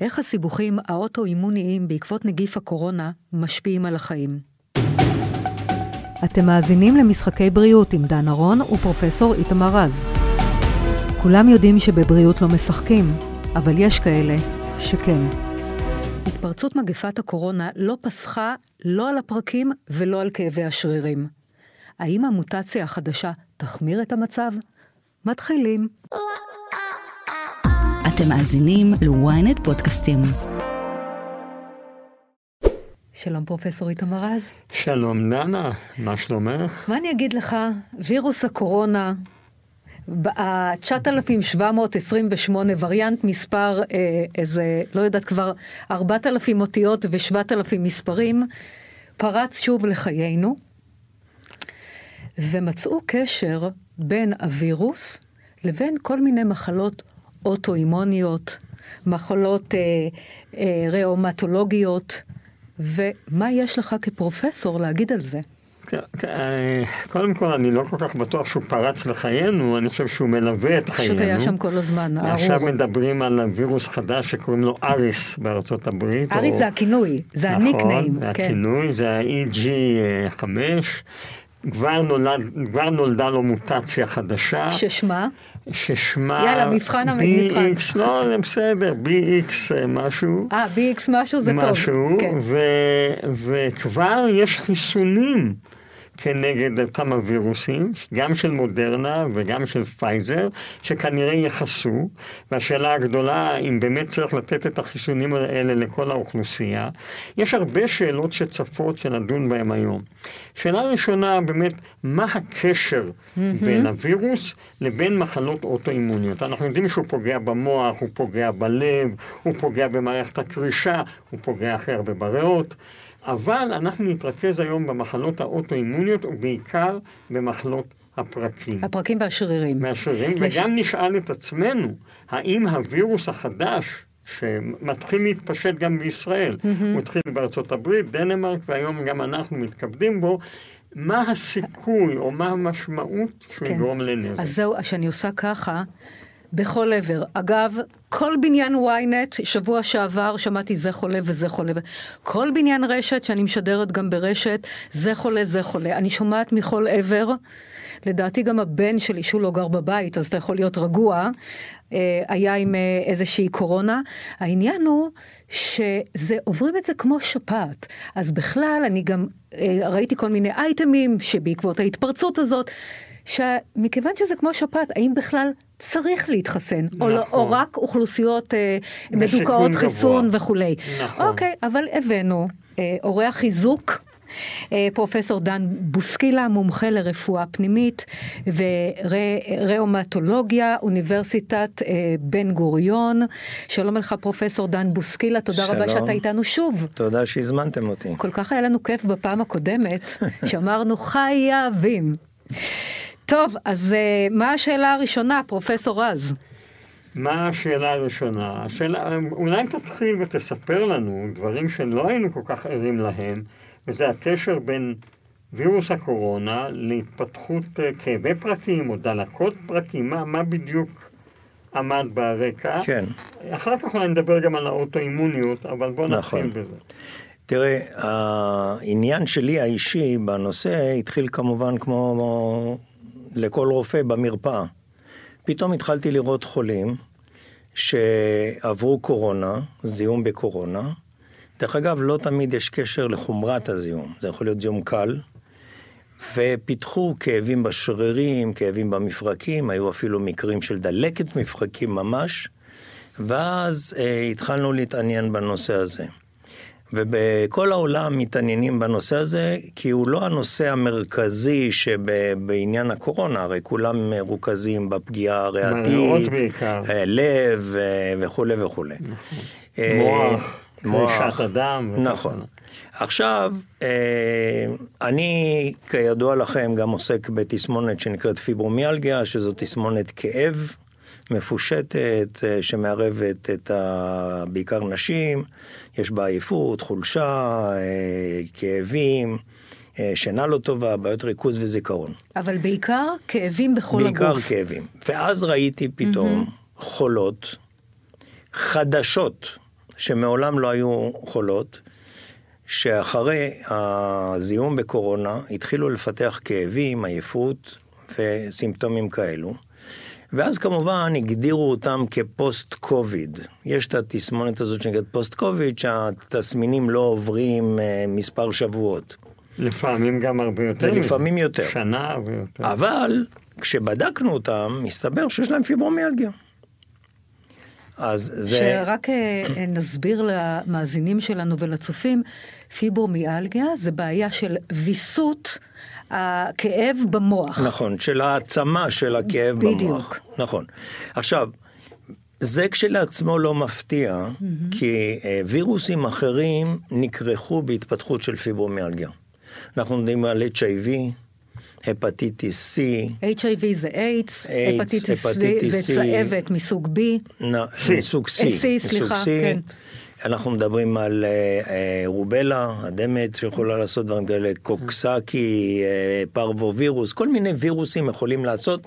איך הסיבוכים האוטואימוניים בעקבות נגיף הקורונה משפיעים על החיים? אתם מאזינים למשחקי בריאות עם דן ארון ופרופסור איתמר רז. כולם יודעים שבבריאות לא משחקים, אבל יש כאלה שכן. התפרצות מגפת הקורונה לא פסחה לא על הפרקים ולא על כאבי השרירים. האם המוטציה החדשה תחמיר את המצב? מתחילים. אתם מאזינים ל-ynet פודקאסטים. שלום פרופסור איתמר רז. שלום דנה, מה שלומך? מה אני אגיד לך? וירוס הקורונה, ה-9728 וריאנט מספר אה, איזה, לא יודעת כבר, 4,000 אותיות ו-7,000 מספרים, פרץ שוב לחיינו, ומצאו קשר בין הווירוס לבין כל מיני מחלות אוטואימוניות, מחלות אה, אה, ראומטולוגיות, ומה יש לך כפרופסור להגיד על זה? כן, כן, אה, קודם כל, אני לא כל כך בטוח שהוא פרץ לחיינו, אני חושב שהוא מלווה את חיינו. פשוט היה שם כל הזמן, הארור. עכשיו מדברים על וירוס חדש שקוראים לו אריס בארצות הברית. אריס או... זה הכינוי, זה נכון, הניקניים. כן. הכינוי, זה ה-EG5. כבר, נולד, כבר נולדה לו מוטציה חדשה. ששמה? ששמה... יאללה, מבחן המבחן. BX, לא, זה בסדר, BX אה, משהו. אה, BX משהו זה משהו, טוב. משהו, כן. וכבר יש חיסונים. כנגד אותם הווירוסים, גם של מודרנה וגם של פייזר, שכנראה יכסו, והשאלה הגדולה, אם באמת צריך לתת את החיסונים האלה לכל האוכלוסייה, יש הרבה שאלות שצפות שנדון בהן היום. שאלה ראשונה, באמת, מה הקשר mm-hmm. בין הווירוס לבין מחלות אוטואימוניות? אנחנו יודעים שהוא פוגע במוח, הוא פוגע בלב, הוא פוגע במערכת הקרישה, הוא פוגע הכי הרבה בריאות. אבל אנחנו נתרכז היום במחלות האוטואימוניות ובעיקר במחלות הפרקים. הפרקים והשרירים. והשרירים, יש... וגם נשאל את עצמנו, האם הווירוס החדש שמתחיל להתפשט גם בישראל, mm-hmm. הוא התחיל בארצות הברית, דנמרק, והיום גם אנחנו מתכבדים בו, מה הסיכוי או מה המשמעות שהוא כן. יגרום לנזק? אז זהו, שאני עושה ככה, בכל עבר. אגב, כל בניין ynet, שבוע שעבר שמעתי זה חולה וזה חולה. כל בניין רשת שאני משדרת גם ברשת, זה חולה, זה חולה. אני שומעת מכל עבר. לדעתי גם הבן שלי, שהוא לא גר בבית, אז אתה יכול להיות רגוע, אה, היה עם אה, איזושהי קורונה. העניין הוא שזה, עוברים את זה כמו שפעת. אז בכלל, אני גם אה, ראיתי כל מיני אייטמים שבעקבות ההתפרצות הזאת, שמכיוון שזה כמו שפעת, האם בכלל צריך להתחסן, נכון. או, לא, או רק אוכלוסיות אה, מדוכאות חיסון גבוה. וכולי. נכון. אוקיי, אבל הבאנו אה, אורח חיזוק. אה, פרופסור דן בוסקילה, מומחה לרפואה פנימית וראומטולוגיה, אוניברסיטת אה, בן גוריון. שלום לך פרופסור דן בוסקילה, תודה שלום. רבה שאתה איתנו שוב. תודה שהזמנתם אותי. כל כך היה לנו כיף בפעם הקודמת, שאמרנו חייבים. טוב, אז uh, מה השאלה הראשונה, פרופסור רז? מה השאלה הראשונה? השאלה, אולי תתחיל ותספר לנו דברים שלא היינו כל כך ערים להם, וזה הקשר בין וירוס הקורונה להתפתחות uh, כאבי פרקים או דלקות פרקים, מה, מה בדיוק עמד ברקע? כן. אחר כך אולי נדבר גם על האוטואימוניות, אבל בוא נכון. נתחיל בזה. תראה, העניין שלי האישי בנושא התחיל כמובן כמו לכל רופא במרפאה. פתאום התחלתי לראות חולים שעברו קורונה, זיהום בקורונה. דרך אגב, לא תמיד יש קשר לחומרת הזיהום, זה יכול להיות זיהום קל, ופיתחו כאבים בשרירים, כאבים במפרקים, היו אפילו מקרים של דלקת מפרקים ממש, ואז אה, התחלנו להתעניין בנושא הזה. ובכל העולם מתעניינים בנושא הזה, כי הוא לא הנושא המרכזי שבעניין הקורונה, הרי כולם מרוכזים בפגיעה הריאתית, אה, לב אה, וכולי וכולי. נכון. אה, מוח, קרישת הדם. נכון. עכשיו, אני, כידוע לכם, גם עוסק בתסמונת שנקראת פיברומיאלגיה, שזו תסמונת כאב מפושטת, אה, שמערבת את ה... בעיקר נשים, יש בה עייפות, חולשה, אה, כאבים. אה, שינה לא טובה, בעיות ריכוז וזיכרון. אבל בעיקר כאבים בכל בעיקר הגוף. בעיקר כאבים. ואז ראיתי פתאום mm-hmm. חולות חדשות, שמעולם לא היו חולות, שאחרי הזיהום בקורונה התחילו לפתח כאבים, עייפות וסימפטומים כאלו. ואז כמובן הגדירו אותם כפוסט קוביד. יש את התסמונת הזאת שנקראת פוסט קוביד, שהתסמינים לא עוברים אה, מספר שבועות. לפעמים גם הרבה יותר. ולפעמים יותר. שנה ויותר. אבל כשבדקנו אותם, מסתבר שיש להם פיברומיאלגיה. אז זה... שרק אה, נסביר למאזינים שלנו ולצופים, פיברומיאלגיה זה בעיה של ויסות הכאב במוח. נכון, של העצמה של הכאב בדיוק. במוח. נכון. עכשיו, זה כשלעצמו לא מפתיע, mm-hmm. כי אה, וירוסים אחרים נכרכו בהתפתחות של פיברומיאלגיה. אנחנו יודעים על HIV, הפטיטיס C, HIV זה איידס, הפטיטיס הפטיטיס זה C. צהבת מסוג B. נ- מסוג C. C, סליחה, C. כן. אנחנו מדברים על אה, אה, רובלה, הדמת שיכולה לעשות דברים כאלה, קוקסקי, אה, פרבווירוס, כל מיני וירוסים יכולים לעשות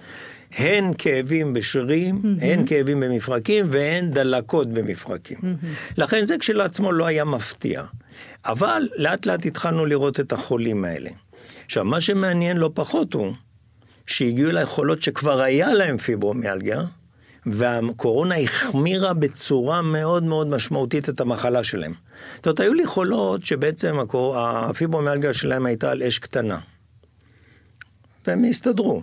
הן כאבים בשרירים, הן כאבים במפרקים והן דלקות במפרקים. לכן זה כשלעצמו לא היה מפתיע. אבל לאט לאט התחלנו לראות את החולים האלה. עכשיו, מה שמעניין לא פחות הוא שהגיעו אליי חולות שכבר היה להם פיברומיאלגיה, והקורונה החמירה בצורה מאוד מאוד משמעותית את המחלה שלהם. זאת אומרת, היו לי חולות שבעצם הקור... הפיברומיאלגיה שלהם הייתה על אש קטנה. והם הסתדרו.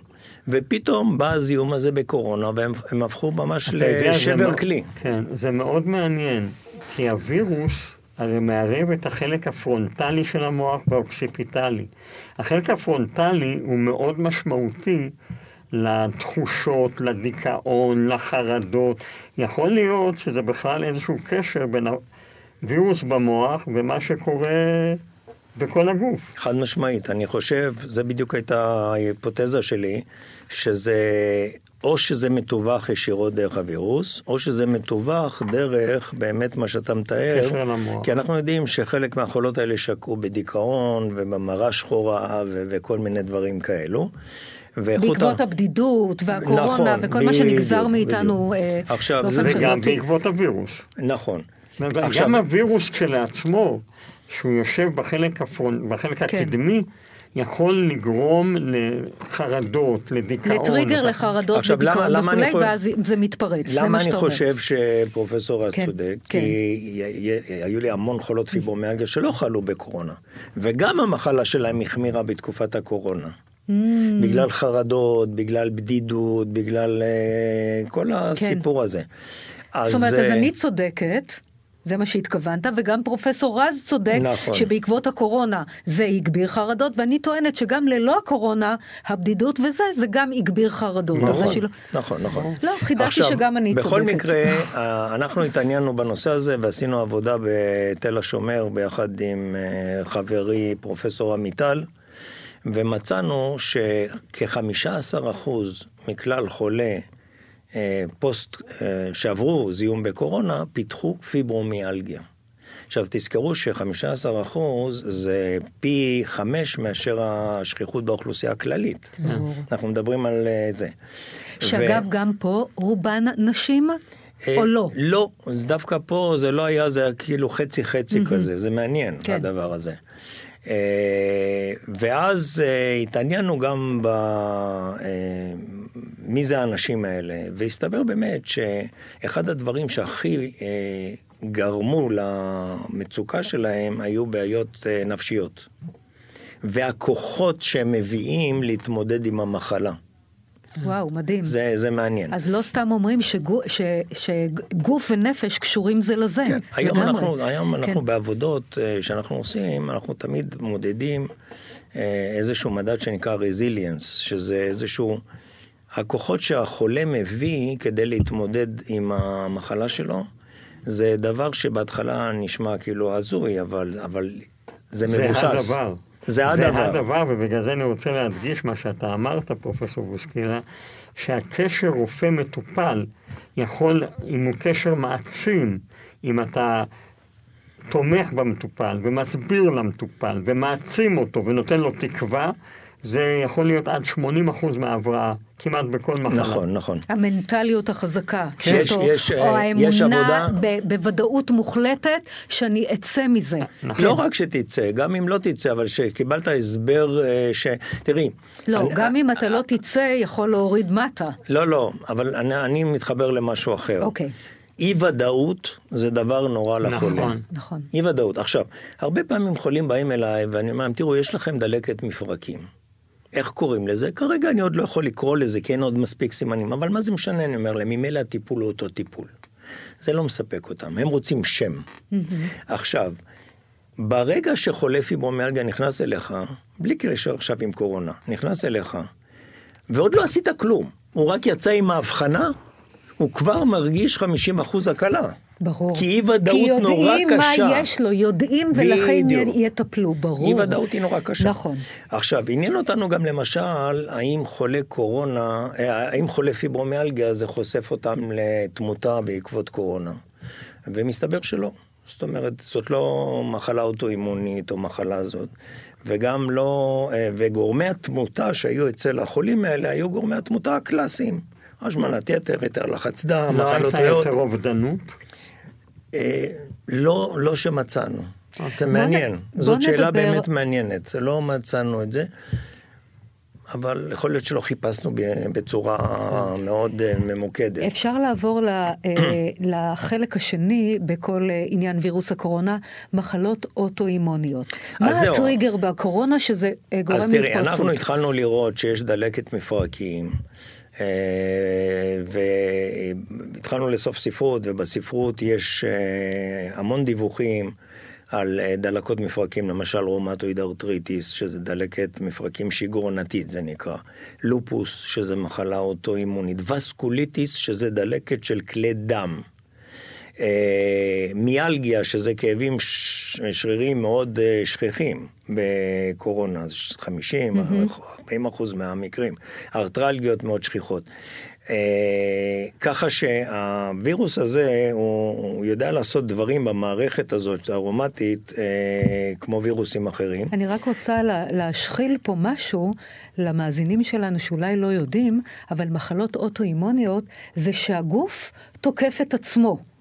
ופתאום בא הזיהום הזה בקורונה, והם הם הפכו ממש לשבר כלי. כן, זה מאוד מעניין, כי הווירוס הרי מערב את החלק הפרונטלי של המוח והאוקסיפיטלי. החלק הפרונטלי הוא מאוד משמעותי לתחושות, לדיכאון, לחרדות. יכול להיות שזה בכלל איזשהו קשר בין הווירוס במוח ומה שקורה בכל הגוף. חד משמעית, אני חושב, זה בדיוק הייתה ההיפותזה שלי, שזה או שזה מתווך ישירות דרך הווירוס, או שזה מתווך דרך באמת מה שאתה מתאר. כי אנחנו יודעים שחלק מהחולות האלה שקעו בדיכאון ובמרה שחורה ו- וכל מיני דברים כאלו. בעקבות ה- הבדידות והקורונה נכון, וכל מה שנגזר בדיוק, מאיתנו בדיוק. אה, עכשיו, באופן זה- וגם חברתי. בעקבות הווירוס. נכון. גם הווירוס כשלעצמו, שהוא יושב בחלק, הפרונ... בחלק כן. הקדמי, יכול לגרום לחרדות, לדיכאון. לטריגר לכך. לחרדות עכשיו, למה- ודיכאון למה אני וכולי, חושב- ואז זה מתפרץ, זה למה מה אני שאתה אומר. חושב שפרופסור כן, צודק? כן. כי י- י- היו לי המון חולות פיברומיאלגיה שלא חלו בקורונה, וגם המחלה שלהם החמירה בתקופת הקורונה. Mm. בגלל חרדות, בגלל בדידות, בגלל אה, כל הסיפור הזה. כן. זאת אומרת, אז אה, אני צודקת. זה מה שהתכוונת, וגם פרופסור רז צודק, נכון. שבעקבות הקורונה זה הגביר חרדות, ואני טוענת שגם ללא הקורונה, הבדידות וזה, זה גם הגביר חרדות. נכון. שלא- נכון, נכון. לא, חידשתי עכשיו, שגם אני בכל צודקת. מקרה, אה, אנחנו התעניינו בנושא הזה ועשינו עבודה בתל השומר ביחד עם אה, חברי פרופסור עמיטל, ומצאנו שכ-15% מכלל חולי פוסט אה, שעברו זיהום בקורונה פיתחו פיברומיאלגיה. עכשיו תזכרו ש-15% זה פי חמש מאשר השכיחות באוכלוסייה הכללית. ברור. אנחנו מדברים על אה, זה. שאגב, גם פה רובן נשים, אה, או לא? לא, דווקא פה זה לא היה, זה היה כאילו חצי חצי כזה, זה מעניין כן. הדבר הזה. אה, ואז אה, התעניינו גם ב... אה, מי זה האנשים האלה, והסתבר באמת שאחד הדברים שהכי אה, גרמו למצוקה שלהם היו בעיות אה, נפשיות. והכוחות שהם מביאים להתמודד עם המחלה. וואו, מדהים. זה, זה מעניין. אז לא סתם אומרים שגו, ש, שגוף ונפש קשורים זה לזה. כן, היום לגמרי. אנחנו, היום אנחנו כן. בעבודות אה, שאנחנו עושים, אנחנו תמיד מודדים אה, איזשהו מדד שנקרא רזיליאנס, שזה איזשהו, הכוחות שהחולה מביא כדי להתמודד עם המחלה שלו, זה דבר שבהתחלה נשמע כאילו הזוי, אבל, אבל זה זה מבוסס. הדבר. זה זה הדבר. הדבר, ובגלל זה אני רוצה להדגיש מה שאתה אמרת, פרופסור בוסקילה, שהקשר רופא-מטופל יכול, אם הוא קשר מעצים, אם אתה תומך במטופל ומסביר למטופל ומעצים אותו ונותן לו תקווה, זה יכול להיות עד 80% מההבראה, כמעט בכל מחלה. נכון, נכון. המנטליות החזקה. יש- שאותו- יש, או אה, יש האמונה עבודה- ב- בוודאות מוחלטת שאני אצא מזה. נכון. לא רק שתצא, גם אם לא תצא, אבל שקיבלת הסבר אה, ש... תראי. לא, אני- גם אם אתה לא תצא, יכול להוריד מטה. לא, לא, אבל אני, אני מתחבר למשהו אחר. אוקיי. אי ודאות זה דבר נורא לחולה. נכון. נכון. אי ודאות. עכשיו, הרבה פעמים חולים באים אליי ואני אומר להם, תראו, יש לכם דלקת מפרקים. איך קוראים לזה? כרגע אני עוד לא יכול לקרוא לזה, כי אין עוד מספיק סימנים, אבל מה זה משנה? אני אומר להם, ממילא הטיפול הוא אותו טיפול. זה לא מספק אותם, הם רוצים שם. עכשיו, ברגע שחולה פיברומיאלגיה נכנס אליך, בלי קשר עכשיו עם קורונה, נכנס אליך, ועוד לא עשית כלום, הוא רק יצא עם האבחנה, הוא כבר מרגיש 50 אחוז הקלה. ברור. כי אי ודאות כי נורא יודעים מה קשה. יש לו, יודעים ולכן בדיוק. יטפלו, ברור. אי ודאות היא נורא קשה. נכון. עכשיו, עניין אותנו גם למשל, האם חולה קורונה, אה, האם חולה פיברומיאלגיה זה חושף אותם לתמותה בעקבות קורונה. ומסתבר שלא. זאת אומרת, זאת לא מחלה אוטואימונית או מחלה זאת. וגם לא, אה, וגורמי התמותה שהיו אצל החולים האלה היו גורמי התמותה הקלאסיים. השמנת יתר, יתר לחץ דם, לא מחלות הייתה ריאות. יותר אובדנות? אה, לא, לא שמצאנו. זה בוא מעניין. זאת שאלה נדבר- באמת מעניינת. לא מצאנו את זה, אבל יכול להיות שלא חיפשנו בצורה מאוד אה, ממוקדת. אפשר לעבור אה, לחלק השני בכל אה, עניין וירוס הקורונה, מחלות אוטואימוניות. מה אז זהו. הטריגר בקורונה שזה אה, גורם אז להתפרצות? תראי, אנחנו התחלנו לראות שיש דלקת מפרקים, אה, והתחלנו לאסוף ספרות, ובספרות יש אה, המון דיווחים על אה, דלקות מפרקים, למשל רומטואיד ארטריטיס, שזה דלקת מפרקים שיגרונתית, זה נקרא. לופוס, שזה מחלה אוטואימונית. וסקוליטיס, שזה דלקת של כלי דם. אה, מיאלגיה, שזה כאבים ש- שריריים מאוד אה, שכיחים בקורונה, זה 50, 40 אחוז מהמקרים. ארטרלגיות מאוד שכיחות. אה, ככה שהווירוס הזה, הוא, הוא יודע לעשות דברים במערכת הזאת, הארומטית, אה, כמו וירוסים אחרים. אני רק רוצה לה, להשחיל פה משהו למאזינים שלנו שאולי לא יודעים, אבל מחלות אוטואימוניות זה שהגוף תוקף את עצמו.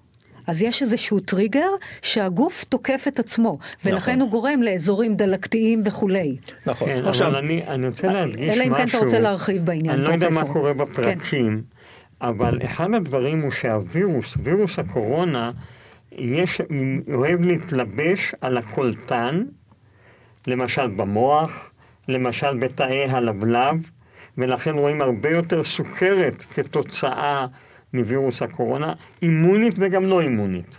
אז יש איזשהו טריגר שהגוף תוקף את עצמו, ולכן נכון. הוא גורם לאזורים דלקתיים וכולי. נכון. כן, עכשיו, אבל אני, אני רוצה להדגיש משהו. אלא אם כן אתה רוצה להרחיב בעניין, אני לא יודע מה פרופסור. קורה כן. בפרקים, אבל אחד הדברים הוא שהווירוס, וירוס הקורונה, יש, אוהב להתלבש על הקולטן, למשל במוח, למשל בתאי הלבלב, ולכן רואים הרבה יותר סוכרת כתוצאה מווירוס הקורונה, אימונית וגם לא אימונית.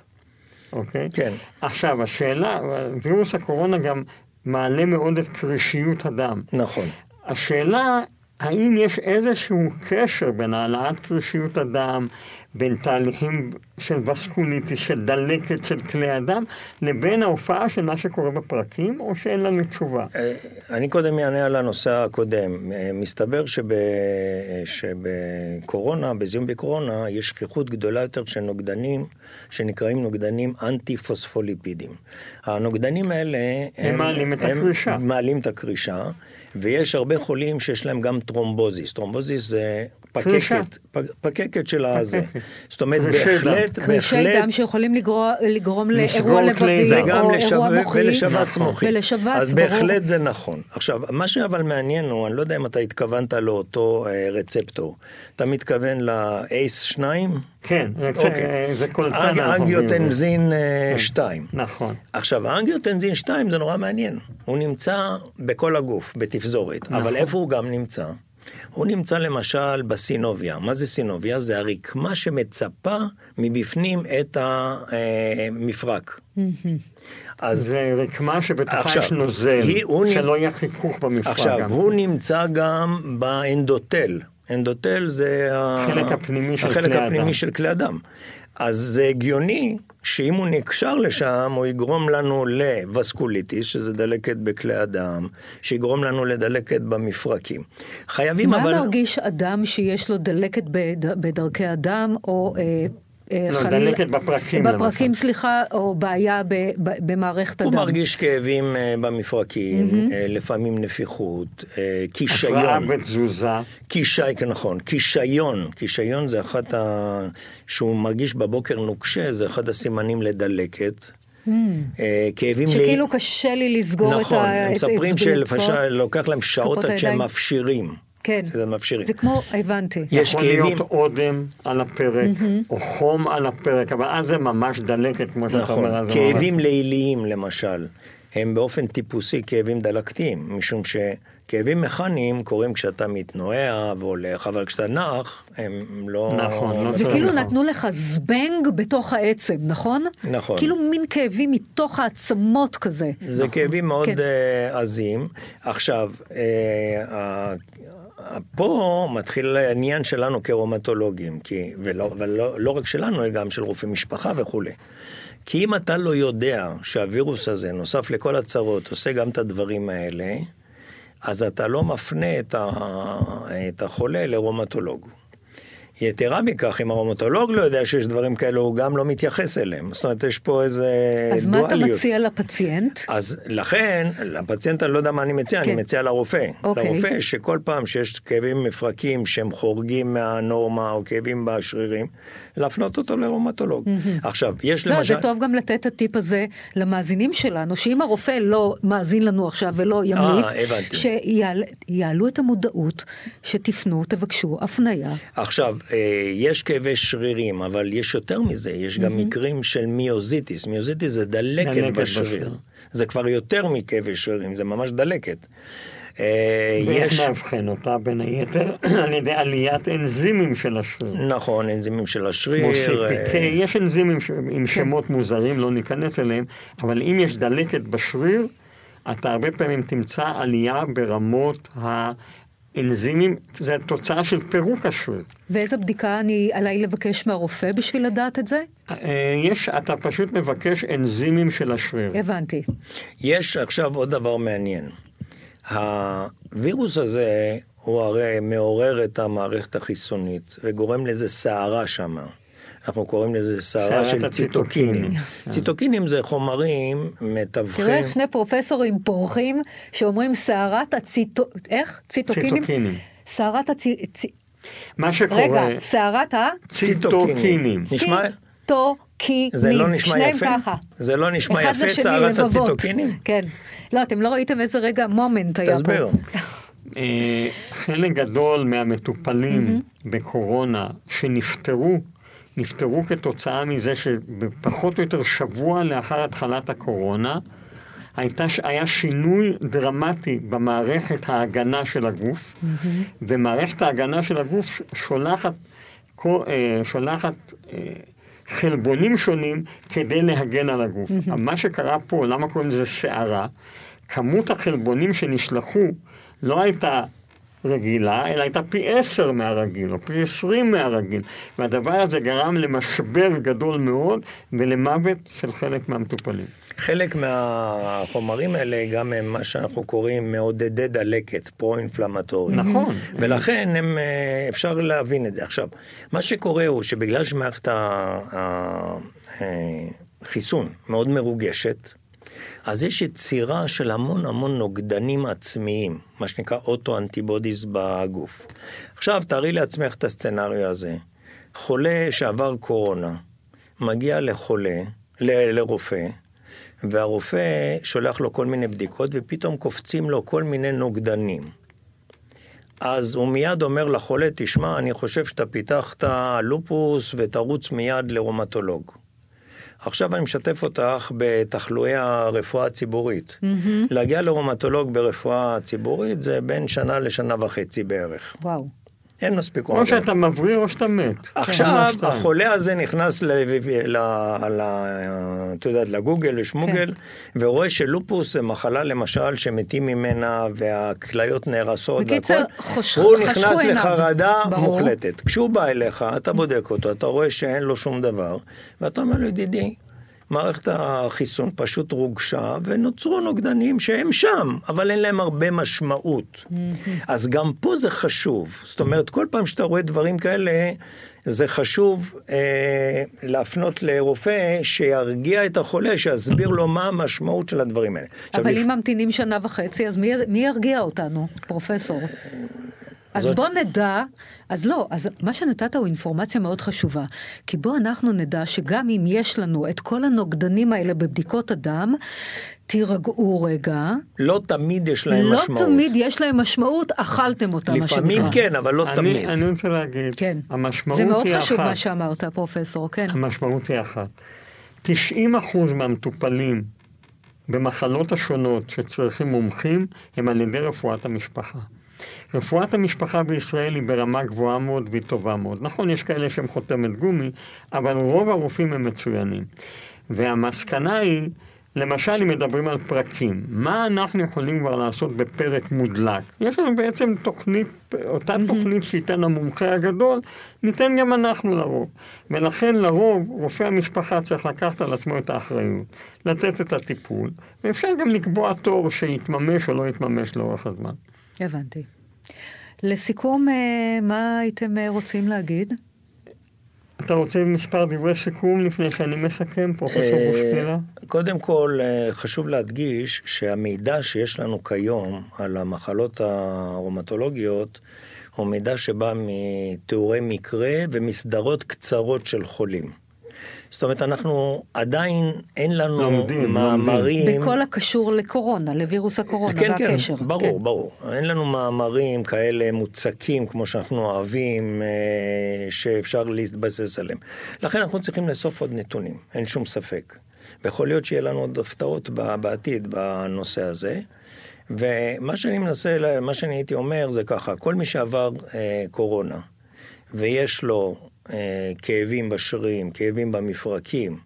אוקיי? כן. עכשיו, השאלה, וירוס הקורונה גם מעלה מאוד את קרישיות הדם. נכון. השאלה, האם יש איזשהו קשר בין העלאת קרישיות הדם, בין תהליכים של וסקוליטיס, של דלקת של כלי הדם, לבין ההופעה של מה שקורה בפרקים, או שאין לנו תשובה? אה, אני קודם אענה על הנושא הקודם. אה, מסתבר שב... שבקורונה, בזיהום בקורונה, יש שכיחות גדולה יותר של נוגדנים שנקראים נוגדנים אנטי-פוספוליפידים. הנוגדנים האלה... הם מעלים את הם הקרישה. מעלים את הקרישה, ויש הרבה חולים שיש להם גם טרומבוזיס. טרומבוזיס זה... פקקת, פקקת של הזה. זאת אומרת, דם. בהחלט, קרישי בהחלט, דם שיכולים לגרום לאירוע לבבי או. אירוע מוחי. ולשבץ נכון. מוחי. אז. בהחלט זה נכון. עכשיו, מה שאבל מעניין הוא, אני לא יודע אם אתה התכוונת לאותו אה, רצפטור. אתה מתכוון ל-ACE2? כן, זה- אוקיי. קולטן. אומרים. אנגיוטנזין אה, כן. 2. נכון. עכשיו, האנגיוטנזין 2 זה נורא מעניין. הוא נמצא בכל הגוף, בתפזורת. נכון. אבל איפה הוא גם נמצא? הוא נמצא למשל בסינוביה. מה זה סינוביה? זה הרקמה שמצפה מבפנים את המפרק. אז זה רקמה שבתוכה יש נוזל, היא- שלא יהיה חיכוך במפרק. עכשיו, גם. הוא נמצא גם באנדוטל. אנדוטל זה החלק הפנימי של החלק כלי הפנימי. של כלי הדם. אז זה הגיוני שאם הוא נקשר לשם, הוא יגרום לנו לווסקוליטיס, שזה דלקת בכלי הדם, שיגרום לנו לדלקת במפרקים. חייבים מה אבל... מרגיש אדם שיש לו דלקת בד- בדרכי הדם, או אה, לא, חלילה- דלקת בפרקים, בפרקים, למשל. סליחה, או בעיה ב, ב, במערכת הדם. הוא מרגיש כאבים אה, במפרקים, אה, לפעמים נפיחות, אה, הפרעה קישיון. בתזוזה. קישי, נכון, קישיון, קישיון זה אחד ה... שהוא מרגיש בבוקר נוקשה, זה אחד הסימנים לדלקת. אה, כאבים... לי- שכאילו קשה לי לסגור את נכון, ה- הם את מספרים. שלפעמים לוקח להם שעות עד שהם. מפשירים. כן. זה מפשירים. זה כמו, הבנתי. יש יכול כאבים- להיות אודם על הפרק, או חום על הפרק, אבל אז זה ממש דלקת, כמו שאתה נכון, אומר. זה כאבים ליליים למשל, הם באופן טיפוסי כאבים דלקתיים, משום שכאבים מכניים קורים כשאתה מתנועע והולך, אבל כשאתה נח, הם לא... נכון, לא זה כאילו לך. נתנו לך זבנג בתוך העצם, נכון? נכון. כאילו מין כאבים מתוך העצמות כזה. זה כאבים מאוד כן. אה, עזים. עכשיו, אה, ה- פה מתחיל העניין שלנו כרומטולוגים, כי, ולא, ולא לא רק שלנו, אלא גם של רופאי משפחה וכולי. כי אם אתה לא יודע שהווירוס הזה, נוסף לכל הצרות, עושה גם את הדברים האלה, אז אתה לא מפנה את, ה, את החולה לרומטולוג. יתרה מכך, אם הרומטולוג לא יודע שיש דברים כאלו, הוא גם לא מתייחס אליהם. זאת אומרת, יש פה איזה אז מה אתה דואליות. מציע לפציינט? אז לכן, לפציינט אני לא יודע מה אני מציע, כן. אני מציע לרופא. אוקיי. לרופא שכל פעם שיש כאבים מפרקים שהם חורגים מהנורמה או כאבים בשרירים, להפנות אותו לרומטולוג. עכשיו, יש לא, למשל... זה טוב גם לתת את הטיפ הזה למאזינים שלנו, שאם הרופא לא מאזין לנו עכשיו ולא ימליץ, אה, הבנתי. שיעלו את המודעות, שתפנו, תבקשו הפניה. עכשיו, אה, יש כאבי שרירים, אבל יש יותר מזה, יש גם מקרים של מיוזיטיס. מיוזיטיס זה דלקת דלקת בשריר. זה כבר יותר מכאבי שרירים, זה ממש דלקת. אה, ואיך יש... מאבחן אותה בין היתר? על ידי עליית אנזימים של השריר. נכון, אנזימים של השריר. אה, יש אנזימים ש- עם שמות מוזרים, לא ניכנס אליהם, אבל אם יש דלקת בשריר, אתה הרבה פעמים תמצא עלייה ברמות האנזימים, זה תוצאה של פירוק השריר. ואיזה בדיקה אני עליי לבקש מהרופא בשביל לדעת את זה? אה, יש, אתה פשוט מבקש אנזימים של השריר. הבנתי. יש עכשיו עוד דבר מעניין. הווירוס הזה הוא הרי מעורר את המערכת החיסונית וגורם לאיזה סערה שמה. אנחנו קוראים לזה סערה של ציטוקינים. הציטוקינים. ציטוקינים זה חומרים תראה מתווכים. איך שני פרופסורים פורחים שאומרים סערת הציטו... איך? ציטוקינים? סערת הצי... צי- מה שקורה, רגע, סערת ה... ציטוקינים. נשמע- ציטוקינים. זה לא נשמע שניהם יפה? ככה. זה לא נשמע אחד יפה, סערת. הציטוקינים? כן. לא, אתם לא ראיתם איזה רגע מומנט היה פה. תסביר. אה, חלק גדול מהמטופלים בקורונה שנפטרו, נפטרו כתוצאה מזה שבפחות או יותר שבוע לאחר התחלת הקורונה, הייתה, היה שינוי דרמטי במערכת ההגנה של הגוף, ומערכת ההגנה של הגוף שולחת, אה, שולחת אה, חלבונים שונים כדי להגן על הגוף. מה שקרה פה, למה קוראים לזה סערה? כמות החלבונים שנשלחו לא הייתה רגילה, אלא הייתה פי עשר מהרגיל, או פי עשרים מהרגיל. והדבר הזה גרם למשבר גדול מאוד ולמוות של חלק מהמטופלים. חלק מהחומרים האלה גם הם מה שאנחנו קוראים מעודדי דלקת, פרו-אינפלמטורי. נכון. ולכן הם, אה, אפשר להבין את זה. עכשיו, מה שקורה הוא שבגלל שמערכת החיסון מאוד מרוגשת, אז יש יצירה של המון המון נוגדנים עצמיים, מה שנקרא אוטו-אנטיבודיס בגוף. עכשיו, תארי לעצמך את הסצנריו הזה. חולה שעבר קורונה, מגיע לחולה, ל- לרופא, והרופא שולח לו כל מיני בדיקות, ופתאום קופצים לו כל מיני נוגדנים. אז הוא מיד אומר לחולה, תשמע, אני חושב שאתה פיתחת לופוס ותרוץ מיד לרומטולוג. עכשיו אני משתף אותך בתחלואי הרפואה הציבורית. Mm-hmm. להגיע לרומטולוג ברפואה ציבורית זה בין שנה לשנה וחצי בערך. וואו. אין מספיק או. שאתה מבריא או שאתה מת. עכשיו, כן. החולה הזה נכנס ל... ל... ל... את יודעת, לגוגל, לשמוגל, כן. ורואה שלופוס זה מחלה למשל שמתים ממנה והכליות נהרסות בקיצר, והכל. חוש- הוא חשכו נכנס עיניו. לחרדה ברור. מוחלטת. כשהוא בא אליך, אתה בודק אותו, אתה רואה שאין לו שום דבר, ואתה אומר לו, ידידי, מערכת החיסון פשוט רוגשה ונוצרו נוגדנים שהם שם, אבל אין להם הרבה משמעות. אז גם פה זה חשוב. זאת אומרת, כל פעם שאתה רואה דברים כאלה, זה חשוב אה, להפנות לרופא שירגיע את החולה, שיסביר לו מה המשמעות של הדברים האלה. עכשיו, אבל לפ- אם ממתינים שנה וחצי, אז מי, מי ירגיע אותנו, פרופסור? אז זאת- בוא נדע, אז לא, אז מה שנתת הוא אינפורמציה מאוד חשובה. כי בוא אנחנו נדע שגם אם יש לנו את כל הנוגדנים האלה בבדיקות הדם, תירגעו רגע. לא תמיד יש להם לא משמעות. תמיד יש להם משמעות, אכלתם אותה, מה שנקרא. לפעמים כן, אבל לא אני, תמיד. אני רוצה להגיד, כן. המשמעות זה מאוד היא חשוב אחת. מה שאמרת, פרופסור, כן. המשמעות היא אחת. 90% מהמטופלים במחלות השונות שצריכים מומחים הם על ידי רפואת המשפחה. רפואת המשפחה בישראל היא ברמה גבוהה מאוד והיא טובה מאוד. נכון, יש כאלה שהם חותמת גומי, אבל רוב הרופאים הם מצוינים. והמסקנה היא, למשל אם מדברים על פרקים, מה אנחנו יכולים כבר לעשות בפרק מודלק? יש לנו בעצם תוכנית, אותה תוכנית שייתן המומחה הגדול, ניתן גם אנחנו לרוב. ולכן לרוב רופא המשפחה צריך לקחת על עצמו את האחריות, לתת את הטיפול, ואפשר גם לקבוע תור שיתממש או לא יתממש לאורך הזמן. הבנתי. לסיכום, אה, מה הייתם אה, רוצים להגיד? אתה רוצה מספר דברי סיכום לפני שאני מסכם, פרופסור אה, בושקילה? קודם כל, חשוב להדגיש שהמידע שיש לנו כיום על המחלות הרומטולוגיות הוא מידע שבא מתיאורי מקרה ומסדרות קצרות של חולים. זאת אומרת, אנחנו עדיין, אין לנו לומדים, מאמרים... בכל הקשור לקורונה, לווירוס הקורונה כן, כן, והקשר. ברור, ברור. אין לנו מאמרים כאלה מוצקים כמו שאנחנו אוהבים, אה, שאפשר להתבסס עליהם. לכן אנחנו צריכים לאסוף עוד נתונים, אין שום ספק. ויכול להיות שיהיה לנו עוד הפתעות בעתיד בנושא הזה. ומה שאני מנסה, ל- מה שאני הייתי אומר זה ככה, כל מי שעבר אה, קורונה ויש לו כאבים בשרירים, כאבים במפרקים,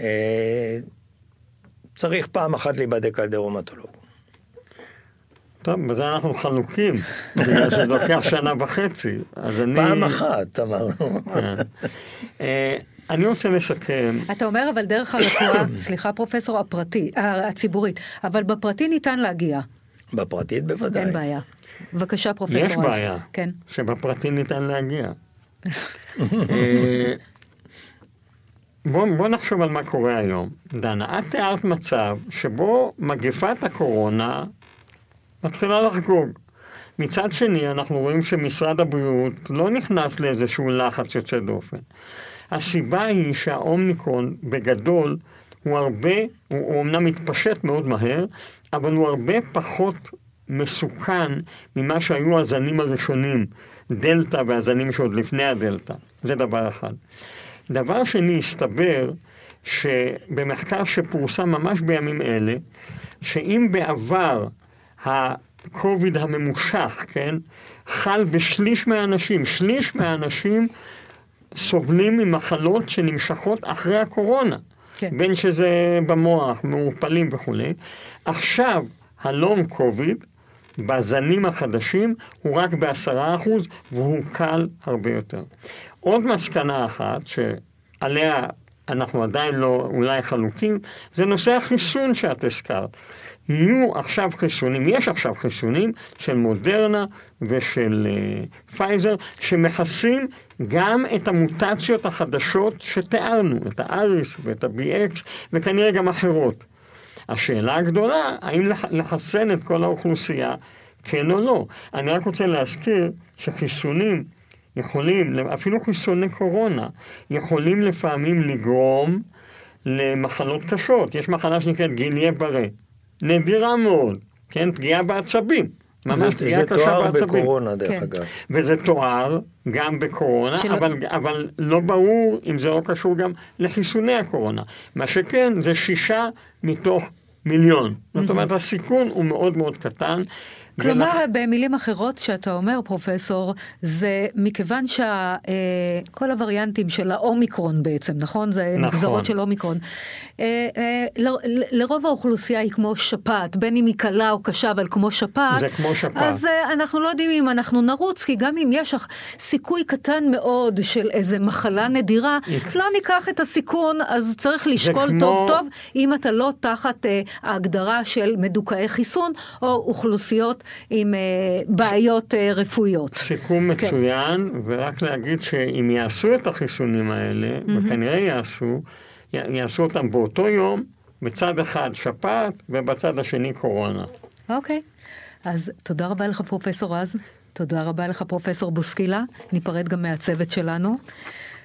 אה, צריך פעם אחת להיבדק על ידי רומטולוג. טוב, בזה אנחנו חלוקים, בגלל שזה לוקח שנה וחצי. אז אני... פעם אחת, אמרנו. אה, אני רוצה לסכם. אתה אומר אבל דרך הרפואה, סליחה פרופסור, הפרטי, אה, הציבורית, אבל בפרטי ניתן להגיע, בפרטית בוודאי. אין בעיה. בבקשה פרופסור. יש. בעיה, כן. שבפרטי ניתן להגיע. אה, בוא, בוא נחשוב על מה קורה היום. דנה, את תיארת מצב שבו מגפת הקורונה מתחילה לחגוג. מצד שני, אנחנו רואים שמשרד הבריאות לא נכנס לאיזשהו לחץ יוצא דופן. הסיבה היא שהאומניקרון בגדול הוא הרבה, הוא, הוא אומנם מתפשט מאוד מהר, אבל הוא הרבה פחות מסוכן ממה שהיו הזנים הראשונים, דלתא והזנים שעוד לפני הדלתא. זה דבר אחד. דבר שני, הסתבר שבמחקר שפורסם ממש בימים אלה, שאם בעבר הקוביד הממושך, כן, חל בשליש מהאנשים, שליש מהאנשים סובלים ממחלות שנמשכות אחרי הקורונה. כן. בין שזה במוח, מעורפלים וכולי. עכשיו, הלונג קוביד, בזנים החדשים, הוא רק בעשרה אחוז, והוא קל הרבה יותר. עוד מסקנה אחת, שעליה אנחנו עדיין לא אולי חלוקים, זה נושא החיסון שאת הזכרת. יהיו עכשיו חיסונים, יש עכשיו חיסונים של מודרנה ושל uh, פייזר, שמכסים גם את המוטציות החדשות שתיארנו, את האריס ואת ה-BX וכנראה גם אחרות. השאלה הגדולה, האם לח- לחסן את כל האוכלוסייה, כן או לא. אני רק רוצה להזכיר שחיסונים יכולים, אפילו חיסוני קורונה, יכולים לפעמים לגרום למחלות קשות. יש מחלה שנקראת גיליה ברה, נדירה מאוד, כן? פגיעה בעצבים. ממש זה, פגיעה זה קשה תואר. בקורונה, דרך כן. אגב. וזה תואר גם בקורונה, שלא- אבל, אבל לא ברור אם זה לא קשור גם לחיסוני הקורונה. מה שכן, זה שישה מתוך מיליון. זאת אומרת, הסיכון הוא מאוד מאוד קטן, כלומר, ולכ... במילים אחרות שאתה אומר, פרופסור, זה מכיוון שכל אה, הווריאנטים של האומיקרון בעצם, נכון? זה נכון. נגזרות של אומיקרון. אה, אה, ל, לרוב האוכלוסייה היא כמו שפעת, בין אם היא קלה או קשה, אבל כמו שפעת. זה כמו שפעת. אז אה, אנחנו לא יודעים אם אנחנו נרוץ, כי גם אם יש סיכוי קטן מאוד של איזה מחלה נדירה, לא ניקח את הסיכון, אז צריך לשקול כמו... טוב טוב, אם אתה לא תחת אה, ההגדרה של מדוכאי חיסון, או אוכלוסיות עם אה, בעיות אה, רפואיות. סיכום כן. מצוין, ורק להגיד שאם יעשו את החיסונים האלה, mm-hmm. וכנראה יעשו, יעשו אותם באותו יום, בצד אחד שפעת ובצד השני קורונה. אוקיי, אז תודה רבה לך פרופסור רז. תודה רבה לך פרופסור בוסקילה, ניפרד גם מהצוות שלנו.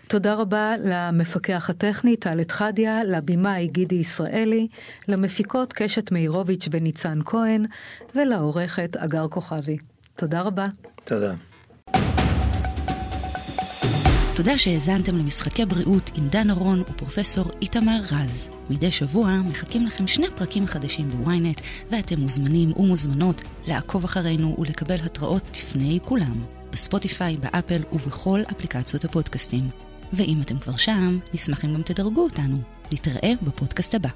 תודה רבה למפקח הטכני טל אתחדיה, לבימאי גידי ישראלי, למפיקות קשת מאירוביץ' וניצן כהן, ולעורכת אגר כוכבי. תודה רבה. תודה. תודה שהאזנתם למשחקי בריאות עם דן ארון ופרופסור איתמר רז. מדי שבוע מחכים לכם שני פרקים חדשים בוויינט, ואתם מוזמנים ומוזמנות לעקוב אחרינו ולקבל התראות לפני כולם, בספוטיפיי, באפל ובכל אפליקציות הפודקאסטים. ואם אתם כבר שם, נשמח אם גם תדרגו אותנו. נתראה בפודקאסט הבא.